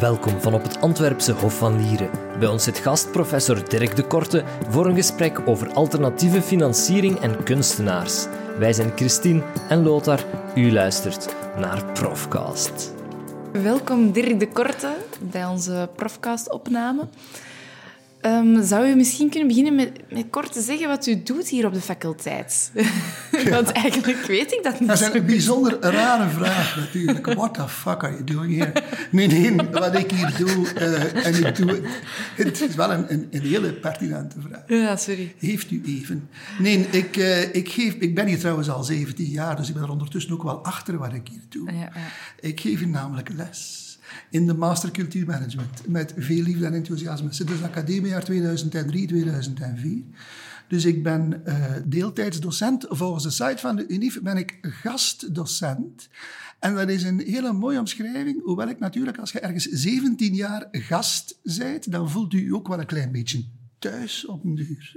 Welkom van op het Antwerpse Hof van Lieren. Bij ons zit gast professor Dirk de Korte voor een gesprek over alternatieve financiering en kunstenaars. Wij zijn Christine en Lothar. U luistert naar Profcast. Welkom Dirk de Korte bij onze Profcast-opname. Um, zou u misschien kunnen beginnen met, met kort te zeggen wat u doet hier op de faculteit? Want eigenlijk weet ik dat niet. Dat is een bijzonder rare vraag natuurlijk. What the fuck are you doing here? Nee, nee, wat ik hier doe, uh, en ik doe het is wel een, een, een, hele pertinente vraag. Ja, sorry. Heeft u even? Nee, ik, uh, ik, geef, ik ben hier trouwens al 17 jaar, dus ik ben er ondertussen ook wel achter wat ik hier doe. Ja, ja. Ik geef hier namelijk les in de Master Cultuurmanagement. Met veel liefde en enthousiasme. Sinds academiejaar 2003-2004. Dus ik ben uh, deeltijds docent. Volgens de site van de UNIF ben ik gastdocent. En dat is een hele mooie omschrijving. Hoewel ik natuurlijk, als je ergens 17 jaar gast bent, dan voelt u ook wel een klein beetje thuis op een duur.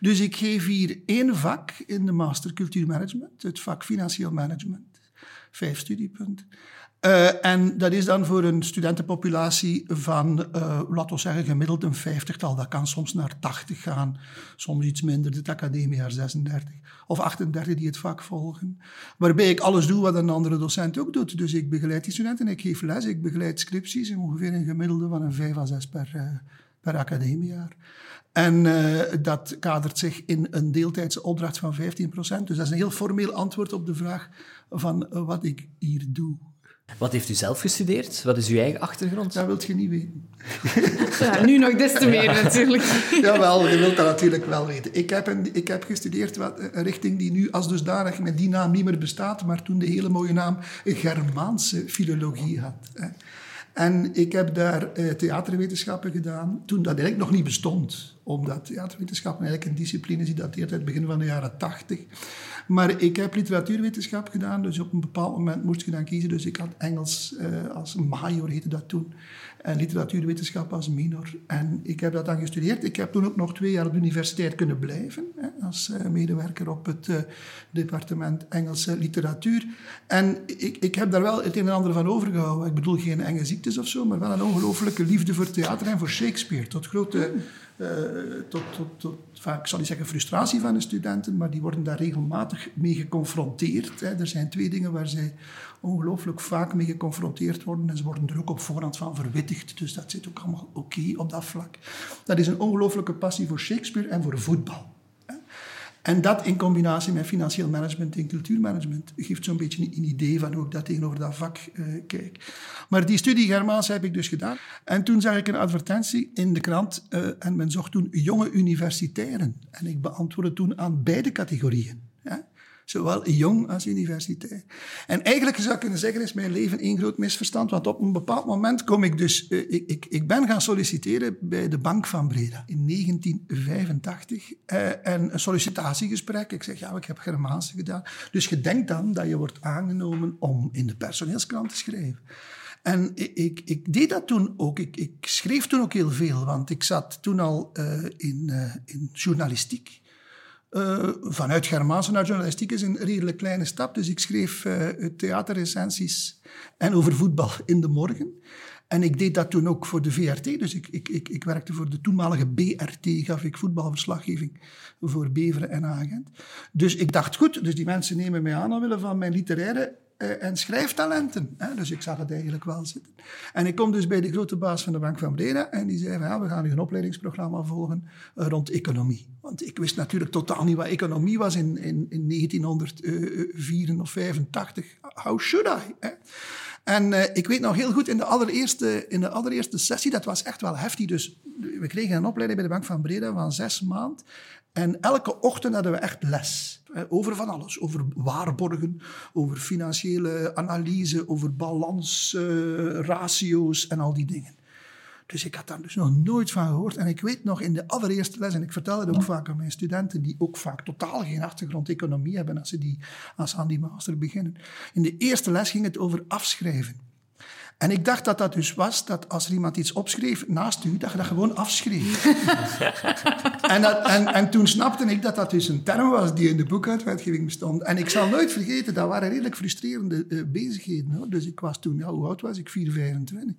Dus ik geef hier één vak in de Master Cultuurmanagement, het vak Financieel Management. Vijf studiepunten. Uh, en dat is dan voor een studentenpopulatie van, uh, laten we zeggen, gemiddeld een vijftigtal. Dat kan soms naar 80 gaan, soms iets minder, dit academiejaar 36 of 38 die het vak volgen. Waarbij ik alles doe wat een andere docent ook doet. Dus ik begeleid die studenten, ik geef les, ik begeleid scripties, ongeveer een gemiddelde van een 5 à 6 per, uh, per academiejaar. En dat kadert zich in een deeltijdse opdracht van 15%. Dus dat is een heel formeel antwoord op de vraag van wat ik hier doe. Wat heeft u zelf gestudeerd? Wat is uw eigen achtergrond? Dat wilt je niet weten. Ja, nu nog des te meer natuurlijk. Jawel, je wilt dat natuurlijk wel weten. Ik heb, een, ik heb gestudeerd wat, een richting die nu als dusdanig met die naam niet meer bestaat, maar toen de hele mooie naam Germaanse filologie had. En ik heb daar eh, theaterwetenschappen gedaan, toen dat eigenlijk nog niet bestond. Omdat theaterwetenschappen eigenlijk een discipline is die dateert uit het begin van de jaren tachtig. Maar ik heb literatuurwetenschap gedaan, dus op een bepaald moment moest je dan kiezen. Dus ik had Engels uh, als major, heette dat toen, en literatuurwetenschap als minor. En ik heb dat dan gestudeerd. Ik heb toen ook nog twee jaar op de universiteit kunnen blijven, hè, als uh, medewerker op het uh, departement Engelse literatuur. En ik, ik heb daar wel het een en ander van overgehouden. Ik bedoel geen enge ziektes of zo, maar wel een ongelooflijke liefde voor theater en voor Shakespeare. Tot grote... Uh, tot, tot, vaak, zal niet zeggen frustratie van de studenten, maar die worden daar regelmatig mee geconfronteerd. Hè. Er zijn twee dingen waar zij ongelooflijk vaak mee geconfronteerd worden en ze worden er ook op voorhand van verwittigd. Dus dat zit ook allemaal oké op dat vlak. Dat is een ongelooflijke passie voor Shakespeare en voor voetbal. En dat in combinatie met financieel management en cultuurmanagement geeft zo'n beetje een idee van hoe ik dat tegenover dat vak uh, kijk. Maar die studie Germaans heb ik dus gedaan. En toen zag ik een advertentie in de krant uh, en men zocht toen jonge universitairen. En ik beantwoordde toen aan beide categorieën. Zowel jong als universitair. En eigenlijk zou ik kunnen zeggen, is mijn leven één groot misverstand. Want op een bepaald moment kom ik dus... Uh, ik, ik, ik, ben gaan solliciteren bij de Bank van Breda in 1985. Uh, en een sollicitatiegesprek. Ik zeg, ja, ik heb Germaanse gedaan. Dus je denkt dan dat je wordt aangenomen om in de personeelskrant te schrijven. En ik, ik, ik, deed dat toen ook. Ik, ik, schreef toen ook heel veel, want ik zat toen al uh, in, in journalistiek. Uh, vanuit Germaanse naar journalistiek is een redelijk kleine stap. Dus ik schreef uh, theaterrecensies en over voetbal in de morgen. En ik deed dat toen ook voor de VRT. Dus ik, ik, ik, ik werkte voor de toenmalige BRT, gaf ik voetbalverslaggeving voor Beveren en Agent. Dus ik dacht, goed, dus die mensen nemen mij aan omwille van mijn literaire en schrijftalenten. Hè? Dus ik zag het eigenlijk wel zitten. En ik kom dus bij de grote baas van de Bank van Breda en die zei van, we gaan nu een opleidingsprogramma volgen uh, rond economie. Want ik wist natuurlijk totaal niet wat economie was in, in, in 1904 of 85. How should I? Hè? En uh, ik weet nog heel goed, in de, allereerste, in de allereerste sessie, dat was echt wel heftig. Dus we kregen een opleiding bij de Bank van Breda van zes maanden. En elke ochtend hadden we echt les. Over van alles. Over waarborgen, over financiële analyse, over balans, uh, ratio's en al die dingen. Dus ik had daar dus nog nooit van gehoord. En ik weet nog in de allereerste les, en ik vertel het ook vaak aan mijn studenten, die ook vaak totaal geen achtergrond economie hebben als ze, die, als ze aan die master beginnen. In de eerste les ging het over afschrijven. En ik dacht dat dat dus was dat als er iemand iets opschreef naast u, dat je dat gewoon afschreef. en, dat, en, en toen snapte ik dat dat dus een term was die in de boekuitwetgeving bestond. En ik zal nooit vergeten, dat waren redelijk frustrerende uh, bezigheden. Hoor. Dus ik was toen, ja, hoe oud was ik? 4, 25.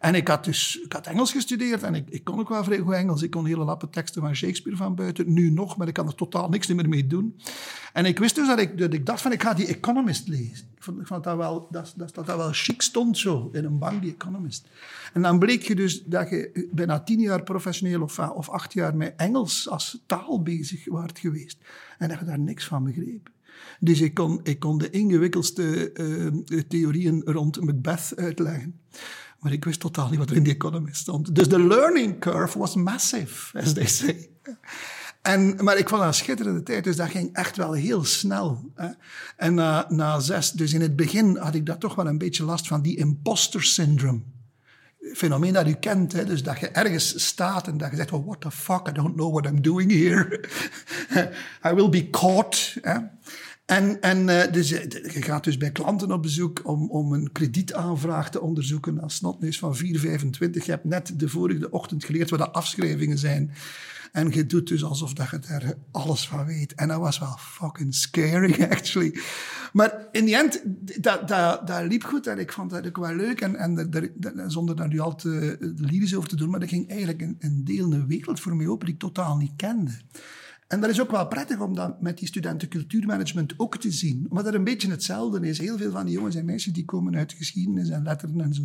En ik had dus ik had Engels gestudeerd en ik, ik kon ook wel vrij goed Engels. Ik kon hele lappe teksten van Shakespeare van buiten. Nu nog, maar ik kan er totaal niks meer mee doen. En ik wist dus dat ik, dat ik dacht van, ik ga die Economist lezen. Ik vond, ik vond dat, wel, dat, dat, dat dat wel chic stond zo, in een bank, die Economist. En dan bleek je dus dat je bijna tien jaar professioneel of, of acht jaar met Engels als taal bezig waart geweest. En dat je daar niks van begreep. Dus ik kon, ik kon de ingewikkeldste uh, theorieën rond Macbeth uitleggen. Maar ik wist totaal niet wat er in The Economist stond. Dus de learning curve was massive, as they say. En, maar ik vond dat een schitterende tijd, dus dat ging echt wel heel snel. Hè. En na, na zes, dus in het begin had ik daar toch wel een beetje last van die imposter syndrome. Fenomeen dat u kent, hè? dus dat je ergens staat en dat je zegt: oh, What the fuck, I don't know what I'm doing here. I will be caught. Hè. En, en uh, dus, je gaat dus bij klanten op bezoek om, om een kredietaanvraag te onderzoeken als snotneus van 4,25. Je hebt net de vorige ochtend geleerd wat de afschrijvingen zijn. En je doet dus alsof dat je daar alles van weet. En dat was wel fucking scary, actually. Maar in die end, dat, dat, dat liep goed en ik vond dat ook wel leuk. En, en zonder daar nu al te lyrisch over te doen, maar dat ging eigenlijk een, een deel, een wereld voor mij open die ik totaal niet kende. En dat is ook wel prettig om dat met die studenten cultuurmanagement ook te zien. Omdat dat een beetje hetzelfde is. Heel veel van die jongens en meisjes die komen uit geschiedenis en letteren en zo.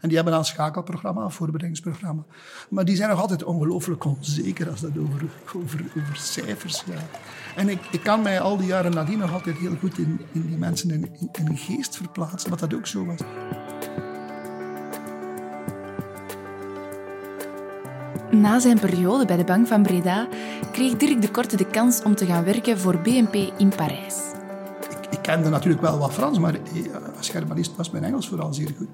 En die hebben dan een schakelprogramma, een voorbereidingsprogramma. Maar die zijn nog altijd ongelooflijk onzeker als dat over, over, over cijfers gaat. En ik, ik kan mij al die jaren nadien nog altijd heel goed in, in die mensen in, in, in geest verplaatsen, wat dat ook zo was. Na zijn periode bij de Bank van Breda kreeg Dirk de Korte de kans om te gaan werken voor BNP in Parijs. Ik, ik kende natuurlijk wel wat Frans, maar als germanist was mijn Engels vooral zeer goed.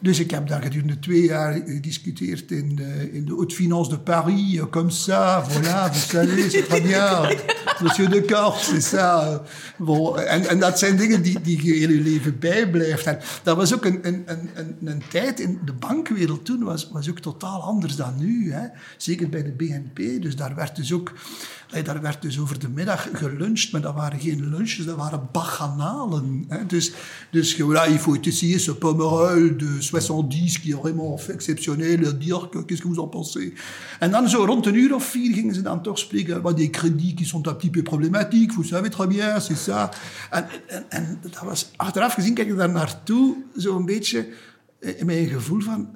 Dus ik heb daar gedurende twee jaar gediscuteerd in de, in de Haute Finance de Paris, comme ça, voilà, vous savez, c'est très bien. Monsieur de Kort, c'est ça. Bon, en, en dat zijn dingen die, die je in je leven bijblijft. En dat was ook een, een, een, een, tijd in de bankwereld toen, was, was ook totaal anders dan nu. Hè. Zeker bij de BNP, dus daar werd dus ook daar werd dus over de middag geluncht, maar dat waren geen lunches, dat waren bacchanalen. Hè. Dus, dus voilà, il faut essayer ce Pomerol de 70 qui est vraiment exceptionnel, dire qu'est-ce que vous en pensez? En dan zo rond een uur of vier gingen ze dan toch die crédits qui sont un petit peu problématiques, vous savez très bien, c'est ça. En, en, en dat was, achteraf gezien, kijk ik daar naartoe, zo'n beetje eh, met een gevoel van,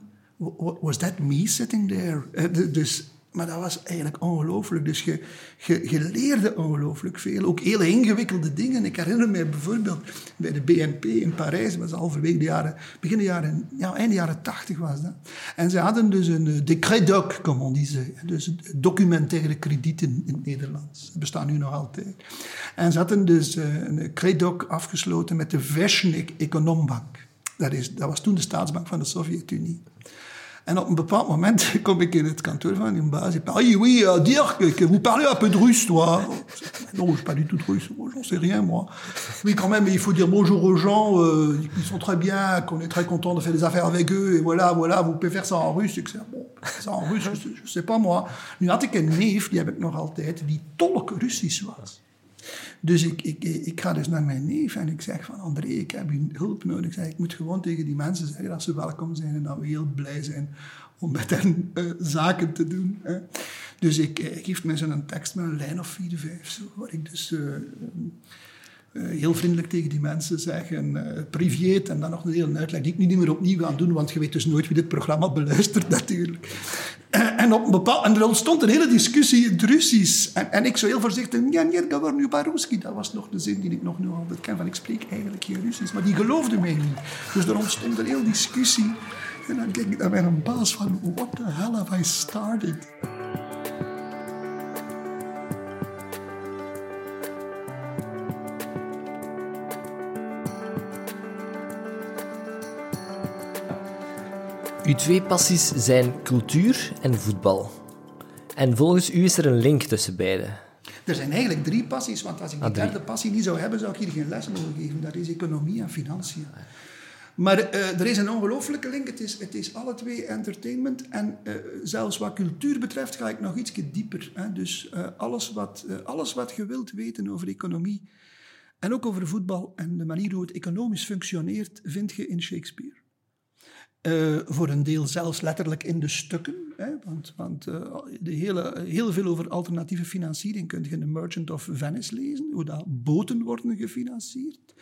was that me sitting there? Eh, dus maar dat was eigenlijk ongelooflijk. Dus je, je, je leerde ongelooflijk veel. Ook hele ingewikkelde dingen. Ik herinner me bijvoorbeeld bij de BNP in Parijs. Dat was halverwege de jaren... Begin de jaren... Ja, einde jaren tachtig was dat. En ze hadden dus een uh, decret doc, comme on disait. Dus documentaire kredieten in het Nederlands. Dat bestaan nu nog altijd. En ze hadden dus uh, een credoc afgesloten met de Veshnik Econombank. Dat, is, dat was toen de staatsbank van de Sovjet-Unie. En op een bepaald moment kom ik in het kantoor van een baas. Oui, uh, Dirk, que vous parlez un peu de russe, toi. Non, je pas du tout russe, j'en sais rien, moi. Oui, quand même, il faut dire bonjour aux gens, euh, ils sont très bien, qu'on est très content de faire des affaires avec eux, et voilà, voilà, vous pouvez faire ça en russe. Ik zeg, bon, ça en russe, je, je sais pas, moi. Nu had ik een neef, die heb ik nog altijd, die tolk Russisch was. Dus ik, ik, ik ga dus naar mijn neef en ik zeg van André, ik heb hulp nodig. Ik zeg, ik moet gewoon tegen die mensen zeggen dat ze welkom zijn en dat we heel blij zijn om met hen uh, zaken te doen. Hè. Dus ik, ik geef me zo'n tekst met een lijn of vier, vijf, zo, waar ik dus... Uh, heel vriendelijk tegen die mensen zeggen, uh, priveet, en dan nog een hele uitleg die ik niet meer opnieuw ga doen, want je weet dus nooit wie dit programma beluistert natuurlijk. Uh, en, op een en er ontstond een hele discussie in het Russisch. En, en ik zo heel voorzichtig, ja, niet nu Baruski, dat was nog de zin die ik nog nu altijd ken, van ik spreek eigenlijk geen Russisch, maar die geloofde mij niet. Dus er ontstond een hele discussie. En dan denk ik naar mijn baas van, what the hell have I started? Uw twee passies zijn cultuur en voetbal. En volgens u is er een link tussen beide. Er zijn eigenlijk drie passies, want als ik die ah, derde passie niet zou hebben, zou ik hier geen les mogen geven. Dat is economie en financiën. Maar uh, er is een ongelooflijke link. Het is, het is alle twee entertainment. En uh, zelfs wat cultuur betreft ga ik nog iets dieper. Hè. Dus uh, alles, wat, alles wat je wilt weten over economie en ook over voetbal en de manier hoe het economisch functioneert, vind je in Shakespeare. Voor een deel zelfs letterlijk in de stukken. Hè, want want de hele, heel veel over alternatieve financiering kun je in The Merchant of Venice lezen. Hoe dat boten worden gefinancierd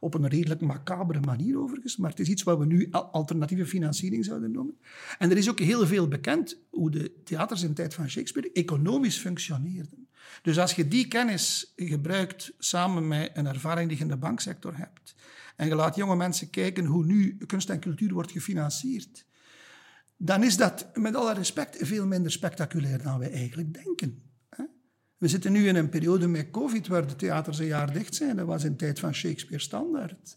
op een redelijk macabere manier overigens, maar het is iets wat we nu alternatieve financiering zouden noemen. En er is ook heel veel bekend hoe de theaters in de tijd van Shakespeare economisch functioneerden. Dus als je die kennis gebruikt samen met een ervaring die je in de banksector hebt, en je laat jonge mensen kijken hoe nu kunst en cultuur wordt gefinancierd, dan is dat met alle respect veel minder spectaculair dan wij eigenlijk denken. We zitten nu in een periode met COVID waar de theaters een jaar dicht zijn. Dat was in tijd van Shakespeare standaard.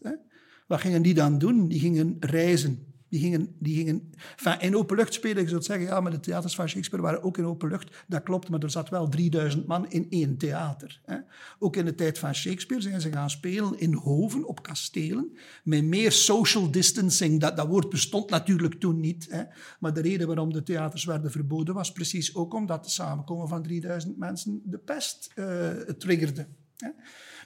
Wat gingen die dan doen? Die gingen reizen. Die gingen, die gingen in open lucht spelen. Je zou zeggen, ja, maar de theaters van Shakespeare waren ook in open lucht. Dat klopt, maar er zat wel 3000 man in één theater. Hè. Ook in de tijd van Shakespeare zijn ze gaan spelen in hoven, op kastelen, met meer social distancing. Dat, dat woord bestond natuurlijk toen niet. Hè. Maar de reden waarom de theaters werden verboden was precies ook omdat het samenkomen van 3000 mensen de pest uh, triggerde.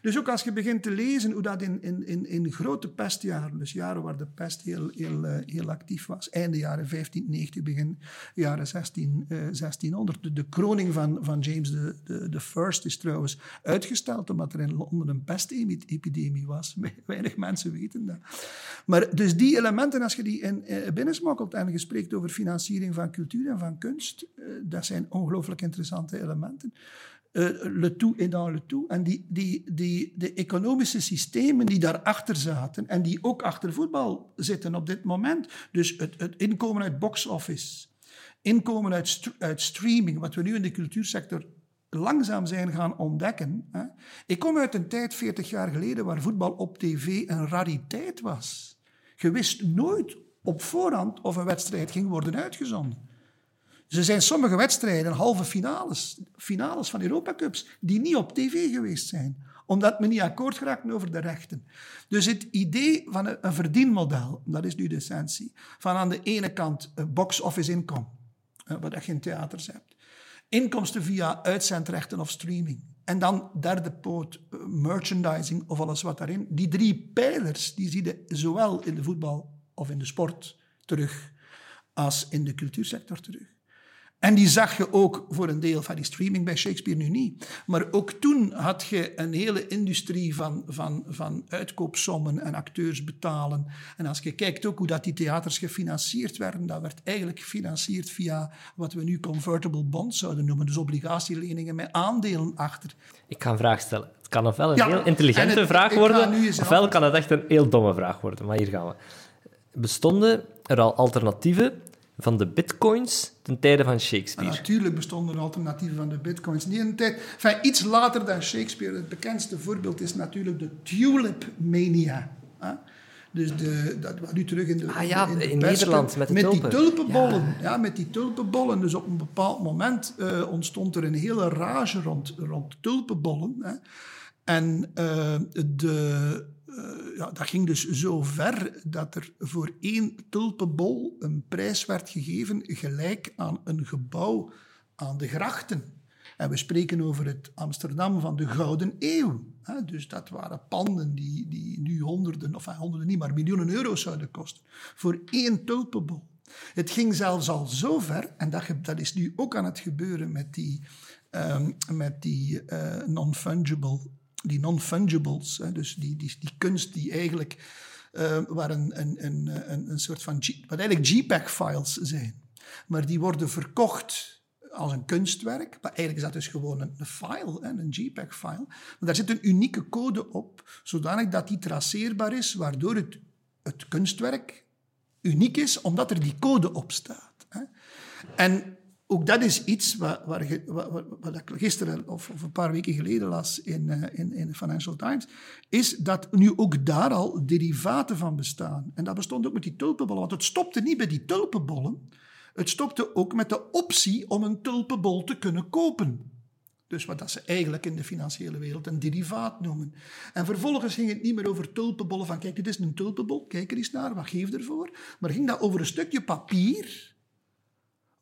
Dus ook als je begint te lezen hoe dat in, in, in, in grote pestjaren, dus jaren waar de pest heel, heel, eh, heel actief was, einde jaren 1590, begin jaren 16, uh, 1600. De, de, kroning van, van James de, de, de First is trouwens uitgesteld omdat er in Londen een pestepidemie was. Weinig mensen weten dat. Maar dus die elementen, als je die in, uh, binnensmokkelt en je spreekt over financiering van cultuur en van kunst, dat zijn ongelooflijk interessante elementen. Uh, le tout est dans le tout. En die, die, die, de economische systemen die daarachter zaten en die ook achter voetbal zitten op dit moment. Dus het, het inkomen uit box-office, inkomen uit, uit streaming, wat we nu in de cultuursector langzaam zijn gaan ontdekken. Hè. Ik kom uit een tijd, 40 jaar geleden, waar voetbal op tv een rariteit was. Je wist nooit op voorhand of een wedstrijd ging worden uitgezonden. Dus er zijn sommige wedstrijden, halve finales, finales van Europa Cups, die niet op tv geweest zijn. Omdat men niet akkoord geraakt over de rechten. Dus het idee van een, verdienmodel, dat is nu de essentie. Van aan de ene kant box-office income, wat je in theaters hebt. Inkomsten via uitzendrechten of streaming. En dan derde poot, eh, merchandising of alles wat daarin. Die drie pijlers, die zie je zowel in de voetbal of in de sport terug, als in de cultuursector terug. En die zag je ook voor een deel van die streaming bij Shakespeare nu niet. Maar ook toen had je een hele industrie van, van, van uitkoopsommen en acteurs betalen. En als je kijkt ook hoe dat die theaters gefinancierd werden, dat werd eigenlijk gefinancierd via wat we nu convertible bonds zouden noemen. Dus obligatieleningen met aandelen achter. Ik ga een vraag stellen. Het kan ofwel een heel intelligente vraag worden, ofwel kan het echt een heel domme vraag worden. Maar hier gaan we. Bestonden er al alternatieven van de bitcoins ten tijde van Shakespeare. natuurlijk bestonden er alternatieven van de bitcoins. Niet in de tijd, enfin, iets later dan Shakespeare. Het bekendste voorbeeld is natuurlijk de tulip mania. Hè? Dus de, dat was nu terug in de. Ah ja, in, Nederland met de Met die tulpenbollen. Ja. met die tulpenbollen. Dus op een bepaald moment uh, ontstond er een hele rage rond, rond tulpenbollen. Hè. En uh, de, uh, ja, dat ging dus zo ver dat er voor één tulpenbol een prijs werd gegeven gelijk aan een gebouw aan de grachten. En we spreken over het Amsterdam van de Gouden Eeuw. Dus dat waren panden die, die nu honderden, of honderden niet, maar miljoenen euro's zouden kosten. Voor één tulpenbol. Het ging zelfs al zo ver, en dat, dat is nu ook aan het gebeuren met die, um, met die uh, non-fungible die non-fungibles, dus die, die, die kunst die eigenlijk uh, waar een, een, een, een soort van, wat eigenlijk JPEG-files zijn, maar die worden verkocht als een kunstwerk. Maar eigenlijk is dat dus gewoon een, file, een JPEG-file. Maar daar zit een unieke code op, zodanig dat die traceerbaar is, waardoor het, het kunstwerk uniek is, omdat er die code op staat. En ook dat is iets wat, wat, ik gisteren of, of, een paar weken geleden las in, uh, in, in Financial Times, is dat nu ook daar al derivaten van bestaan. En dat bestond ook met die tulpenbollen, want het stopte niet bij die tulpenbollen. Het stopte ook met de optie om een tulpenbol te kunnen kopen. Dus wat dat ze eigenlijk in de financiële wereld een derivaat noemen. En vervolgens ging het niet meer over tulpenbollen van kijk, dit is een tulpenbol, kijk er eens naar, wat geef ervoor? Maar ging dat over een stukje papier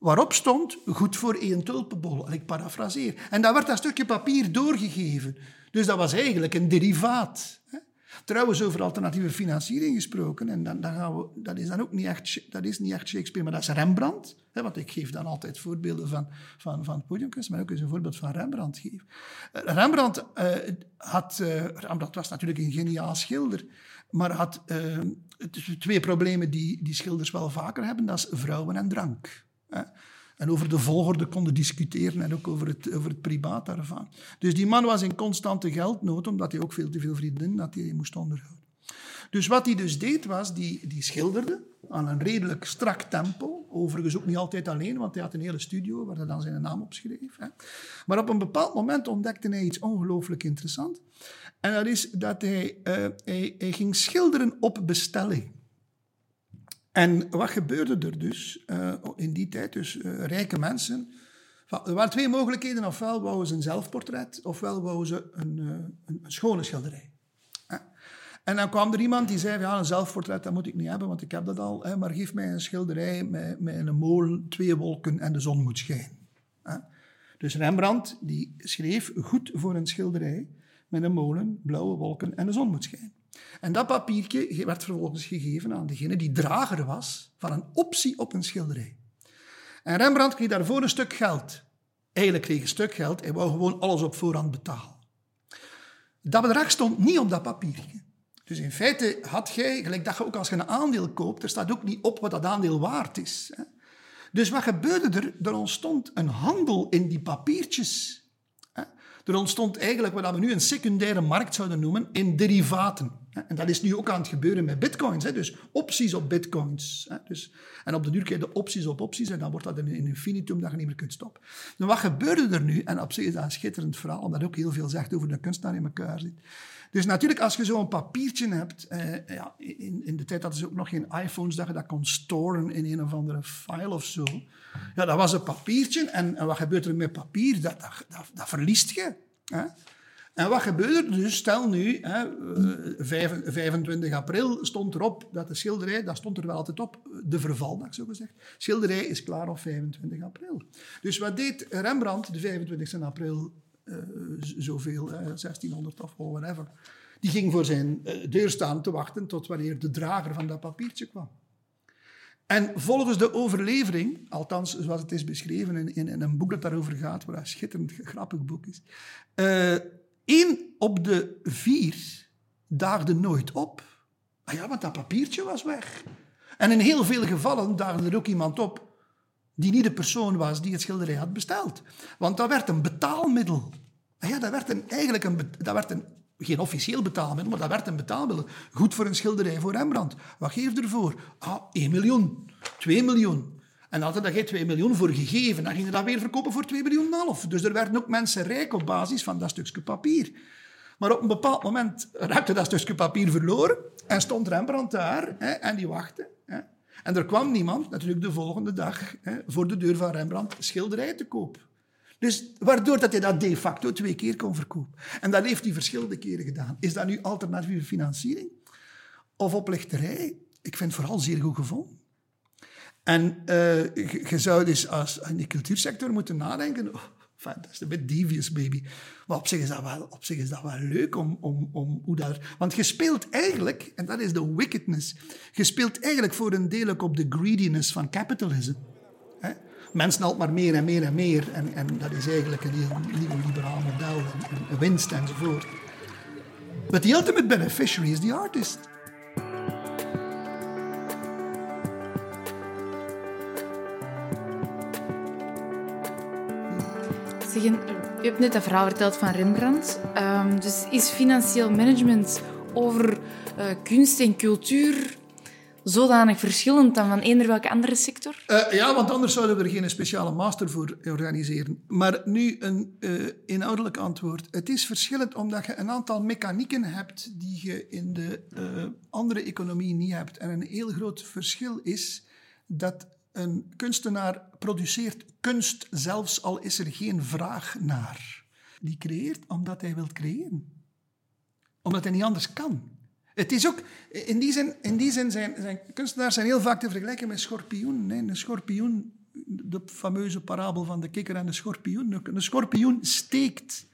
waarop stond goed voor één tulpenbol. En ik parafraseer. En dat werd dat stukje papier doorgegeven. Dus dat was eigenlijk een derivaat. Trouwens, over alternatieve financiering gesproken, en dan, dan gaan we, dat is dan ook niet echt, dat is niet echt Shakespeare, maar dat is Rembrandt. Hè, want ik geef dan altijd voorbeelden van, van, van podiumkunst, maar ook eens een voorbeeld van Rembrandt geven. Uh, Rembrandt, uh, had, uh, Rembrandt was natuurlijk een geniaal schilder, maar had twee problemen die, die schilders wel vaker hebben, dat is vrouwen en drank. En over de volgorde konden discussiëren en ook over het, over het daarvan. Dus die man was in constante geldnood, omdat hij ook veel te veel vrienden had die hij moest onderhouden. Dus wat hij dus deed, was, die, die schilderde aan een redelijk strak tempo. Overigens ook niet altijd alleen, want hij had een hele studio waar hij dan zijn naam op schreef. Hè. Maar op een bepaald moment ontdekte hij iets ongelooflijk interessants. En dat is dat uh, hij, hij ging schilderen op bestelling. En wat gebeurde er dus uh, in die tijd? Dus uh, rijke mensen. Er waren twee mogelijkheden. Ofwel wouden ze een zelfportret, ofwel wouden ze een, uh, een, schone schilderij. En dan kwam er iemand die zei, ja, een zelfportret, dat moet ik niet hebben, want ik heb dat al. Hè, maar geef mij een schilderij met, met een molen, twee wolken en de zon moet schijnen. Dus Rembrandt die schreef goed voor een schilderij met een molen, blauwe wolken en de zon moet schijnen. En dat papiertje werd vervolgens gegeven aan degene die drager was van een optie op een schilderij. En Rembrandt kreeg daarvoor een stuk geld. Eigenlijk kreeg een stuk geld, hij wou gewoon alles op voorhand betalen. Dat bedrag stond niet op dat papiertje. Dus in feite had jij, gelijk dat je ook als je een aandeel koopt, er staat ook niet op wat dat aandeel waard is. Dus wat gebeurde er? Er ontstond een handel in die papiertjes. Er ontstond eigenlijk wat we nu een secundaire markt zouden noemen in derivaten. En dat is nu ook aan het gebeuren met bitcoins. Dus opties op bitcoins. Dus, en op de duur krijg je opties op opties en dan wordt dat een infinitum dat je niet meer kunt stoppen. Nou, wat gebeurde er nu? En op zich is dat een schitterend verhaal, omdat ook heel veel zegt over de kunstenaar in elkaar zit. Dus natuurlijk, als je zo'n papiertje hebt, eh, ja, in, in de tijd hadden ze ook nog geen iPhones, dat je dat kon storen in een of andere file of zo. Ja, dat was een papiertje. En, wat gebeurt er met papier? Dat, dat, dat, dat verliest je. Hè? En wat gebeurde dus? Stel nu, hè, 25 eh, april stond erop dat de schilderij, dat stond er wel altijd op, de vervaldag zo gezegd. Schilderij is klaar op 25 april. Dus wat deed Rembrandt de 25 april uh, zoveel, 1600 of whatever? Die ging voor zijn uh, deur staan te wachten tot wanneer de drager van dat papiertje kwam. En volgens de overlevering, althans zoals het is beschreven in, in, in een boek dat daarover gaat, wat een schitterend grappig boek is, één op de vier daagde nooit op. Ah ja, want dat papiertje was weg. En in heel veel gevallen daagde er ook iemand op die niet de persoon was die het schilderij had besteld. Want dat werd een betaalmiddel. Ah ja, dat werd een, eigenlijk een, dat werd een geen officieel betaalmiddel, maar dat werd een betaalmiddel. Goed voor een schilderij voor Rembrandt. Wat geef je ervoor? Ah, 1 miljoen, 2 miljoen. En had je daar 2 miljoen voor gegeven, dan ging je dat weer verkopen voor 2 miljoen en half. Dus er werden ook mensen rijk op basis van dat stukje papier. Maar op een bepaald moment raakte dat stukje papier verloren en stond Rembrandt daar hè, en die wachtte. Hè. En er kwam niemand, natuurlijk de volgende dag, hè, voor de deur van Rembrandt schilderij te koop. Dus waardoor dat hij dat de facto twee keer kon verkopen. En dat heeft hij verschillende keren gedaan. Is dat nu alternatieve financiering? Of oplichterij? Ik vind het vooral zeer goed gevonden. En uh, je zou dus als, in de cultuursector moeten nadenken... Oh, dat is een beetje devious, baby. Maar op zich is dat wel, op zich is dat wel leuk om, om, om hoe dat... Want je speelt eigenlijk, en dat is de wickedness... Je speelt eigenlijk voor een deel ook op de greediness van capitalism mensen altijd maar meer en meer en meer. En, en dat is eigenlijk een heel liberaal model en winst enzovoort. But the ultimate beneficiary is the artist. U hebt net dat verhaal verteld van Rembrandt. Um, dus is financieel management over uh, kunst en cultuur zodanig verschillend dan van eender welke andere sector? Uh, ja, want anders zouden we er geen speciale master voor organiseren. Maar nu een uh, inhoudelijk antwoord. Het is verschillend omdat je een aantal mechanieken hebt die je in de andere economie niet hebt. En een heel groot verschil is dat een kunstenaar produceert kunst zelfs al is er geen vraag naar. die creëert omdat hij wil creëren. Omdat hij niet anders kan. Het is ook, in die zin, in die zin zijn, zijn kunstenaars zijn heel vaak te vergelijken met schorpioen. Nee, een schorpioen, de fameuze parabel van de kikker en de schorpioen. Een schorpioen steekt.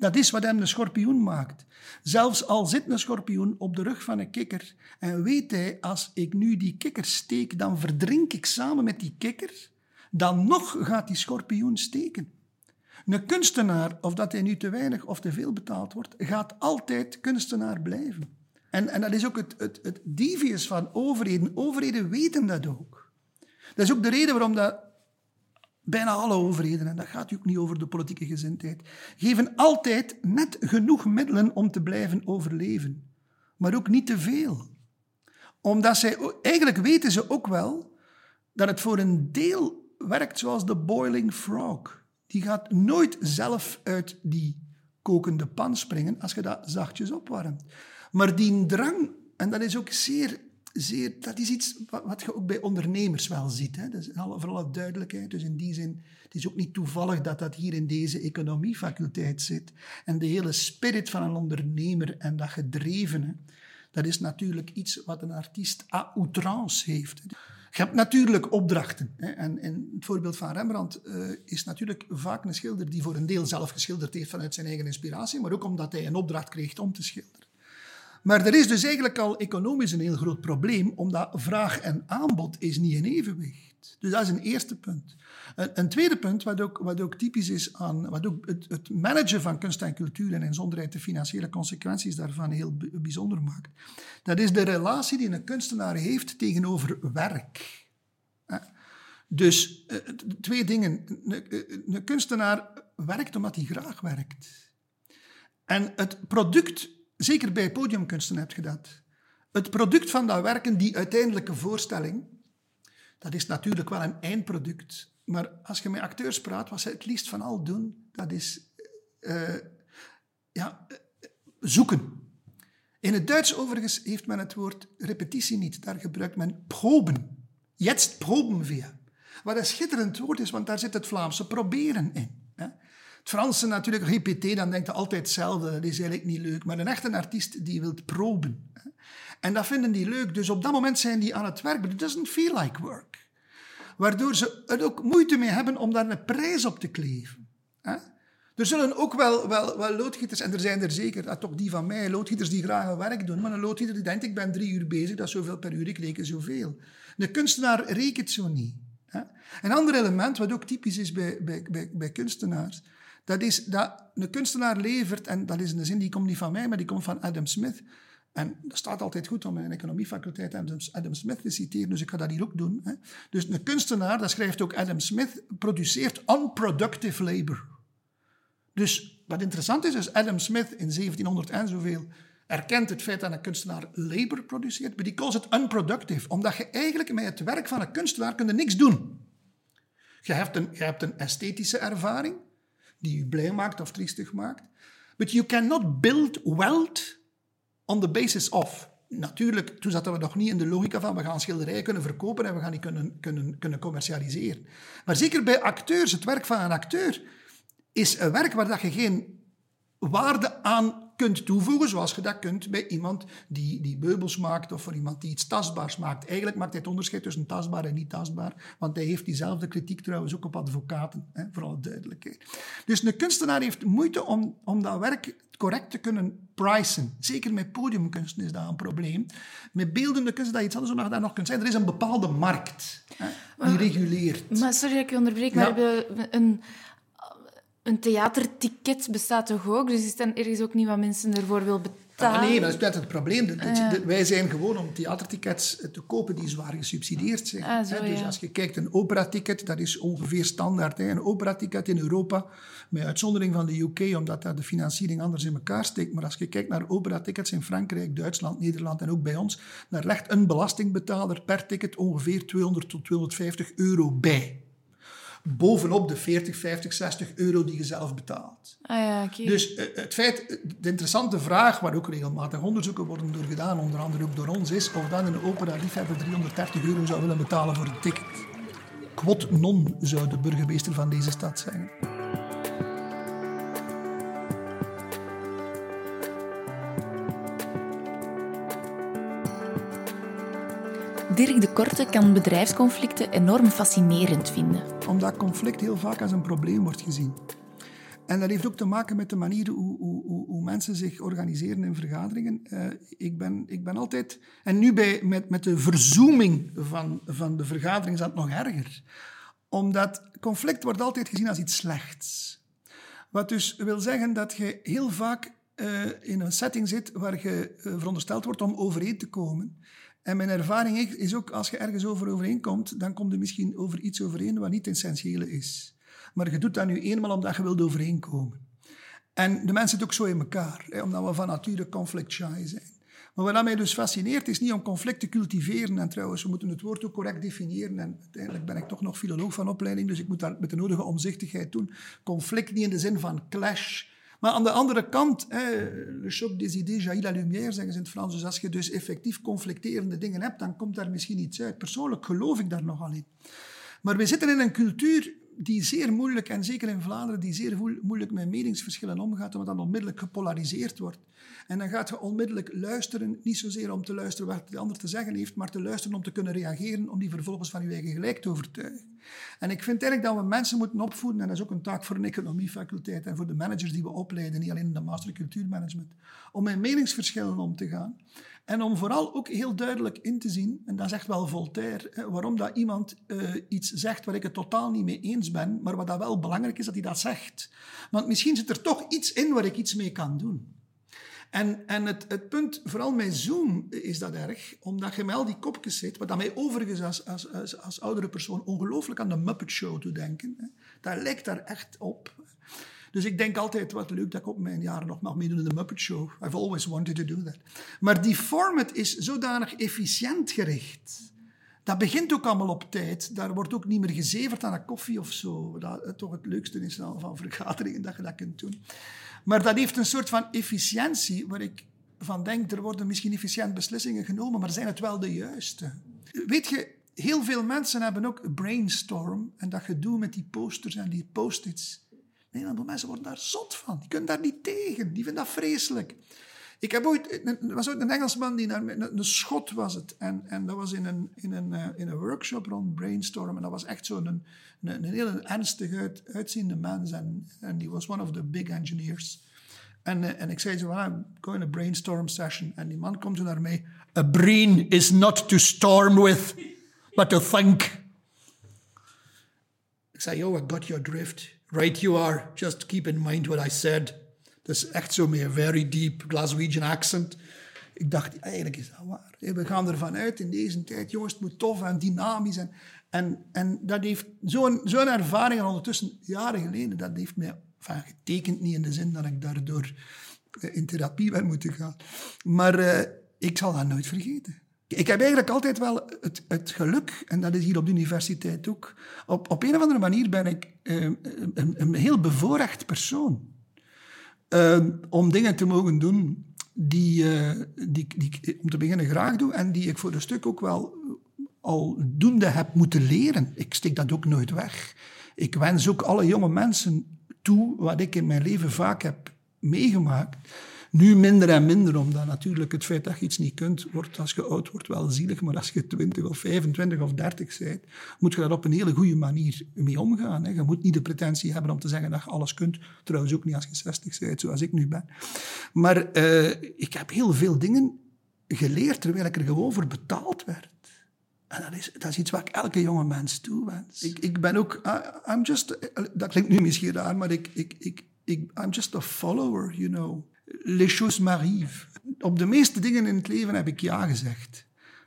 Dat is wat hem een schorpioen maakt. Zelfs al zit een schorpioen op de rug van een kikker en weet hij, als ik nu die kikker steek, dan verdrink ik samen met die kikker, dan nog gaat die schorpioen steken. Een kunstenaar, of dat hij nu te weinig of te veel betaald wordt, gaat altijd kunstenaar blijven. En, en dat is ook het, het, het devious van overheden. Overheden weten dat ook. Dat is ook de reden waarom dat bijna alle overheden, en dat gaat ook niet over de politieke gezindheid, geven altijd net genoeg middelen om te blijven overleven. Maar ook niet te veel. Omdat zij, eigenlijk weten ze ook wel dat het voor een deel werkt zoals de boiling frog. Die gaat nooit zelf uit die kokende pan springen als je dat zachtjes opwarmt. Maar die drang, en dat is ook zeer, dat is iets wat, je ook bij ondernemers wel ziet. Hè? Voor alle duidelijkheid. Dus in die zin, het is ook niet toevallig dat dat hier in deze economiefaculteit zit. En de hele spirit van een ondernemer en dat gedrevene, dat is natuurlijk iets wat een artiest à outrance heeft. Je hebt natuurlijk opdrachten. Hè. En, het voorbeeld van Rembrandt uh, is natuurlijk vaak een schilder die voor een deel zelf geschilderd heeft vanuit zijn eigen inspiratie, maar ook omdat hij een opdracht kreeg om te schilderen. Maar er is dus eigenlijk al economisch een heel groot probleem, omdat vraag en aanbod is niet in evenwicht. Dus dat is een eerste punt. Een, een tweede punt, wat ook, wat ook typisch is aan wat ook het, managen van kunst en cultuur en in zonderheid de financiële consequenties daarvan heel bijzonder maakt, dat is de relatie die een kunstenaar heeft tegenover werk. Dus eh, twee dingen. Een kunstenaar werkt omdat hij graag werkt. En het product zeker bij podiumkunsten heb je dat. Het product van dat werken, die uiteindelijke voorstelling, dat is natuurlijk wel een eindproduct. Maar als je met acteurs praat, wat ze het liefst van al doen, dat is uh, ja, zoeken. In het Duits overigens heeft men het woord repetitie niet. Daar gebruikt men proben. Jetzt proben wir. Wat een schitterend woord is, want daar zit het Vlaamse proberen in. Het Franse natuurlijk, répété, dan denkt je altijd hetzelfde. Dat is eigenlijk niet leuk. Maar een echte artiest die wil proben. En dat vinden die leuk. Dus op dat moment zijn die aan het werk. But it doesn't feel like work. Waardoor ze er ook moeite mee hebben om daar een prijs op te kleven. Er zullen ook wel, wel, wel loodgieters, en er zijn er zeker, toch die van mij, loodgieters die graag hun werk doen, maar een loodgieter die denkt, ik ben drie uur bezig, dat is zoveel per uur, ik reken zoveel. Een kunstenaar rekent zo niet. Een ander element, wat ook typisch is bij, bij, bij kunstenaars, dat is dat een kunstenaar levert, en dat is een zin die komt niet van mij, maar die komt van Adam Smith. En dat staat altijd goed om in een economiefaculteit Adam, Smith te citeren, dus ik ga dat hier ook doen. Hè. Dus een kunstenaar, dat schrijft ook Adam Smith, produceert unproductive labor. Dus wat interessant is, is Adam Smith in 1700 en zoveel erkent het feit dat een kunstenaar labor produceert, maar die calls het unproductive, omdat je eigenlijk met het werk van een kunstenaar kunt niks doen. Je hebt een, je hebt een esthetische ervaring, die je blij maakt of triestig maakt. But you cannot build wealth on the basis of. Natuurlijk, toen zaten we nog niet in de logica van we gaan schilderijen kunnen verkopen en we gaan die kunnen, kunnen, kunnen commercialiseren. Maar zeker bij acteurs, het werk van een acteur is een werk waar dat je geen waarde aan kunt toevoegen, zoals je dat kunt bij iemand die, die meubels maakt of voor iemand die iets tastbaars maakt. Eigenlijk maakt hij het onderscheid tussen tastbaar en niet tastbaar, want hij heeft diezelfde kritiek trouwens ook op advocaten, hè, voor alle duidelijkheid. Dus een kunstenaar heeft moeite om, om dat werk correct te kunnen pricen. Zeker met podiumkunsten is dat een probleem. Met beeldende kunst dat iets anders mag daar nog kunnen zijn. Er is een bepaalde markt hè, die reguleert. Maar sorry dat ik je onderbreek, maar ja. een een theaterticket bestaat toch ook? Dus is dan ergens ook niet wat mensen ervoor wil betalen? Ah, nee, dat is net het probleem. wij zijn gewoon om theatertickets te kopen die zwaar gesubsidieerd zijn. Ah, zo, dus als je kijkt, een operaticket, dat is ongeveer standaard. Hè. Een operaticket in Europa, met uitzondering van de UK, omdat daar de financiering anders in elkaar steekt. Maar als je kijkt naar operatickets in Frankrijk, Duitsland, Nederland en ook bij ons, daar legt een belastingbetaler per ticket ongeveer 200 tot 250 euro bij bovenop de 40, 50, 60 euro die je zelf betaalt. Ah ja, okay. Dus uh, het feit, de interessante vraag, waar ook regelmatig onderzoeken worden door gedaan, onder andere ook door ons, is of dan een opera-liefhebber 330 euro zou willen betalen voor een ticket. Quod non, zou de burgemeester van deze stad zeggen. Dirk de Korte kan bedrijfsconflicten enorm fascinerend vinden. Omdat conflict heel vaak als een probleem wordt gezien. En dat heeft ook te maken met de manier hoe, hoe, hoe mensen zich organiseren in vergaderingen. Uh, ik, ben, ik ben altijd... En nu bij, met, met de verzooming van, van de vergadering is dat nog erger. Omdat conflict wordt altijd gezien als iets slechts. Wat dus wil zeggen dat je heel vaak uh, in een setting zit waar je uh, verondersteld wordt om overeen te komen. En mijn ervaring is ook, als je ergens over overeenkomt, dan komt er misschien over iets overeen wat niet essentieel is. Maar je doet dat nu eenmaal omdat je wilt overeenkomen. En de mensen zitten ook zo in elkaar, hè, omdat we van nature conflict shy zijn. Maar wat mij dus fascineert, is niet om conflict te cultiveren. En trouwens, we moeten het woord ook correct definiëren. En uiteindelijk ben ik toch nog filoloog van opleiding, dus ik moet daar met de nodige omzichtigheid doen. Conflict niet in de zin van clash, maar aan de andere kant, le choc des idées jaillit la lumière, zeggen ze in het Frans. Dus als je dus effectief conflicterende dingen hebt, dan komt daar misschien iets uit. Persoonlijk geloof ik daar nogal in. Maar we zitten in een cultuur die zeer moeilijk, en zeker in Vlaanderen, die zeer moeilijk met meningsverschillen omgaat, omdat dan onmiddellijk gepolariseerd wordt. En dan gaat je onmiddellijk luisteren, niet zozeer om te luisteren wat de ander te zeggen heeft, maar te luisteren om te kunnen reageren, om die vervolgens van je eigen gelijk te overtuigen. En ik vind eigenlijk dat we mensen moeten opvoeden, en dat is ook een taak voor een economiefaculteit en voor de managers die we opleiden, niet alleen in de master cultuurmanagement, om met meningsverschillen om te gaan. En om vooral ook heel duidelijk in te zien, en dat zegt wel Voltaire, waarom dat iemand uh, iets zegt waar ik het totaal niet mee eens ben, maar wat dat wel belangrijk is dat hij dat zegt. Want misschien zit er toch iets in waar ik iets mee kan doen. En, en het, het punt, vooral met Zoom, is dat erg, omdat je met al die kopjes zit, wat mij overigens als, als, als, oudere persoon ongelooflijk aan de Muppet Show te denken. Hè. Dat lijkt daar echt op. Dus ik denk altijd, wat leuk dat ik op mijn jaren nog mag meedoen in de Muppet Show. I've always wanted to do that. Maar die format is zodanig efficiënt gericht. Dat begint ook allemaal op tijd. Daar wordt ook niet meer gezeverd aan een koffie of zo. Dat toch het leukste is van vergaderingen, dat je dat kunt doen. Maar dat heeft een soort van efficiëntie waar ik van denk, er worden misschien efficiënt beslissingen genomen, maar zijn het wel de juiste? Weet je, heel veel mensen hebben ook brainstorm en dat gedoe met die posters en die post-its. Dan mensen worden daar zot van. Die kunnen daar niet tegen. Die vinden dat vreselijk. Ik heb ooit, er was ooit een Engelsman die naar een, schot was het. En, en dat was in een, in, een, uh, in een workshop rond brainstorm. En dat was echt zo'n een, een, een heel ernstig uit, uitziende mens. En, en die was one of the big engineers. En, en ik zei zo, well, I'm going to a brainstorm session. En die man komt zo naar mij. A brain is not to storm with, but to think. Ik zei, yo, I got your drift. Right you are, just keep in mind what I said. Dat is echt zo met een very deep Glaswegian accent. Ik dacht, eigenlijk is dat waar. We gaan ervan uit in deze tijd, jongens, het moet tof en dynamisch. En, en, en dat heeft zo'n zo'n ervaring, en ondertussen jaren geleden, dat heeft mij enfin, getekend, niet in de zin dat ik daardoor eh, in therapie ben moeten gaan. Maar uh, ik zal dat nooit vergeten. Ik heb eigenlijk altijd wel het, het, geluk, en dat is hier op de universiteit ook, op, op een of andere manier ben ik uh, een, een, heel bevoorrecht persoon. Uh, om dingen te mogen doen die, uh, die, die ik om te beginnen graag doe en die ik voor een stuk ook wel al doende heb moeten leren. Ik steek dat ook nooit weg. Ik wens ook alle jonge mensen toe wat ik in mijn leven vaak heb meegemaakt nu minder en minder, omdat natuurlijk het feit dat je iets niet kunt, wordt als je oud wordt wel zielig. Maar als je 20 of 25 of 30 bent, moet je daar op een hele goede manier mee omgaan. Hè. Je moet niet de pretentie hebben om te zeggen dat je alles kunt. Trouwens ook niet als je 60 bent, zoals ik nu ben. Maar uh, ik heb heel veel dingen geleerd terwijl ik er gewoon voor betaald werd. En dat is, dat is iets wat ik elke jonge mens toewens. Ik, ik ben ook, I'm just, dat klinkt nu misschien raar, maar ik, ik, ik, ik, I'm just a follower, you know les choses m'arrivent. Op de meeste dingen in het leven heb ik ja gezegd.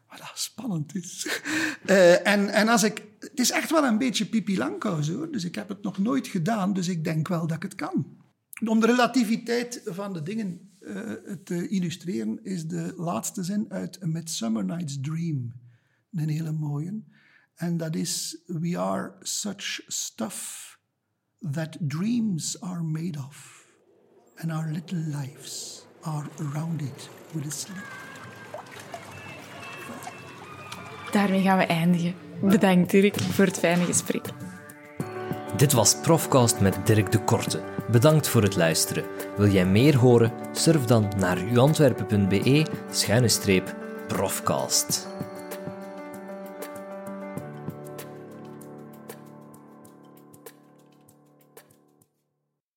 Wat dat spannend is. Uh, en, en als ik... Het is echt wel een beetje pipi langkous, hoor. Dus ik heb het nog nooit gedaan, dus ik denk wel dat ik het kan. Om de relativiteit van de dingen uh, te illustreren, is de laatste zin uit A Midsummer Night's Dream een hele mooie. En dat is: We are such stuff that dreams are made of and our little lives are around it with a sleep. Daarmee gaan we eindigen. Bedankt Dirk voor het fijne gesprek. Dit was Profcast met Dirk de Korte. Bedankt voor het luisteren. Wil jij meer horen? Surf dan naar uantwerpen.be-profcast.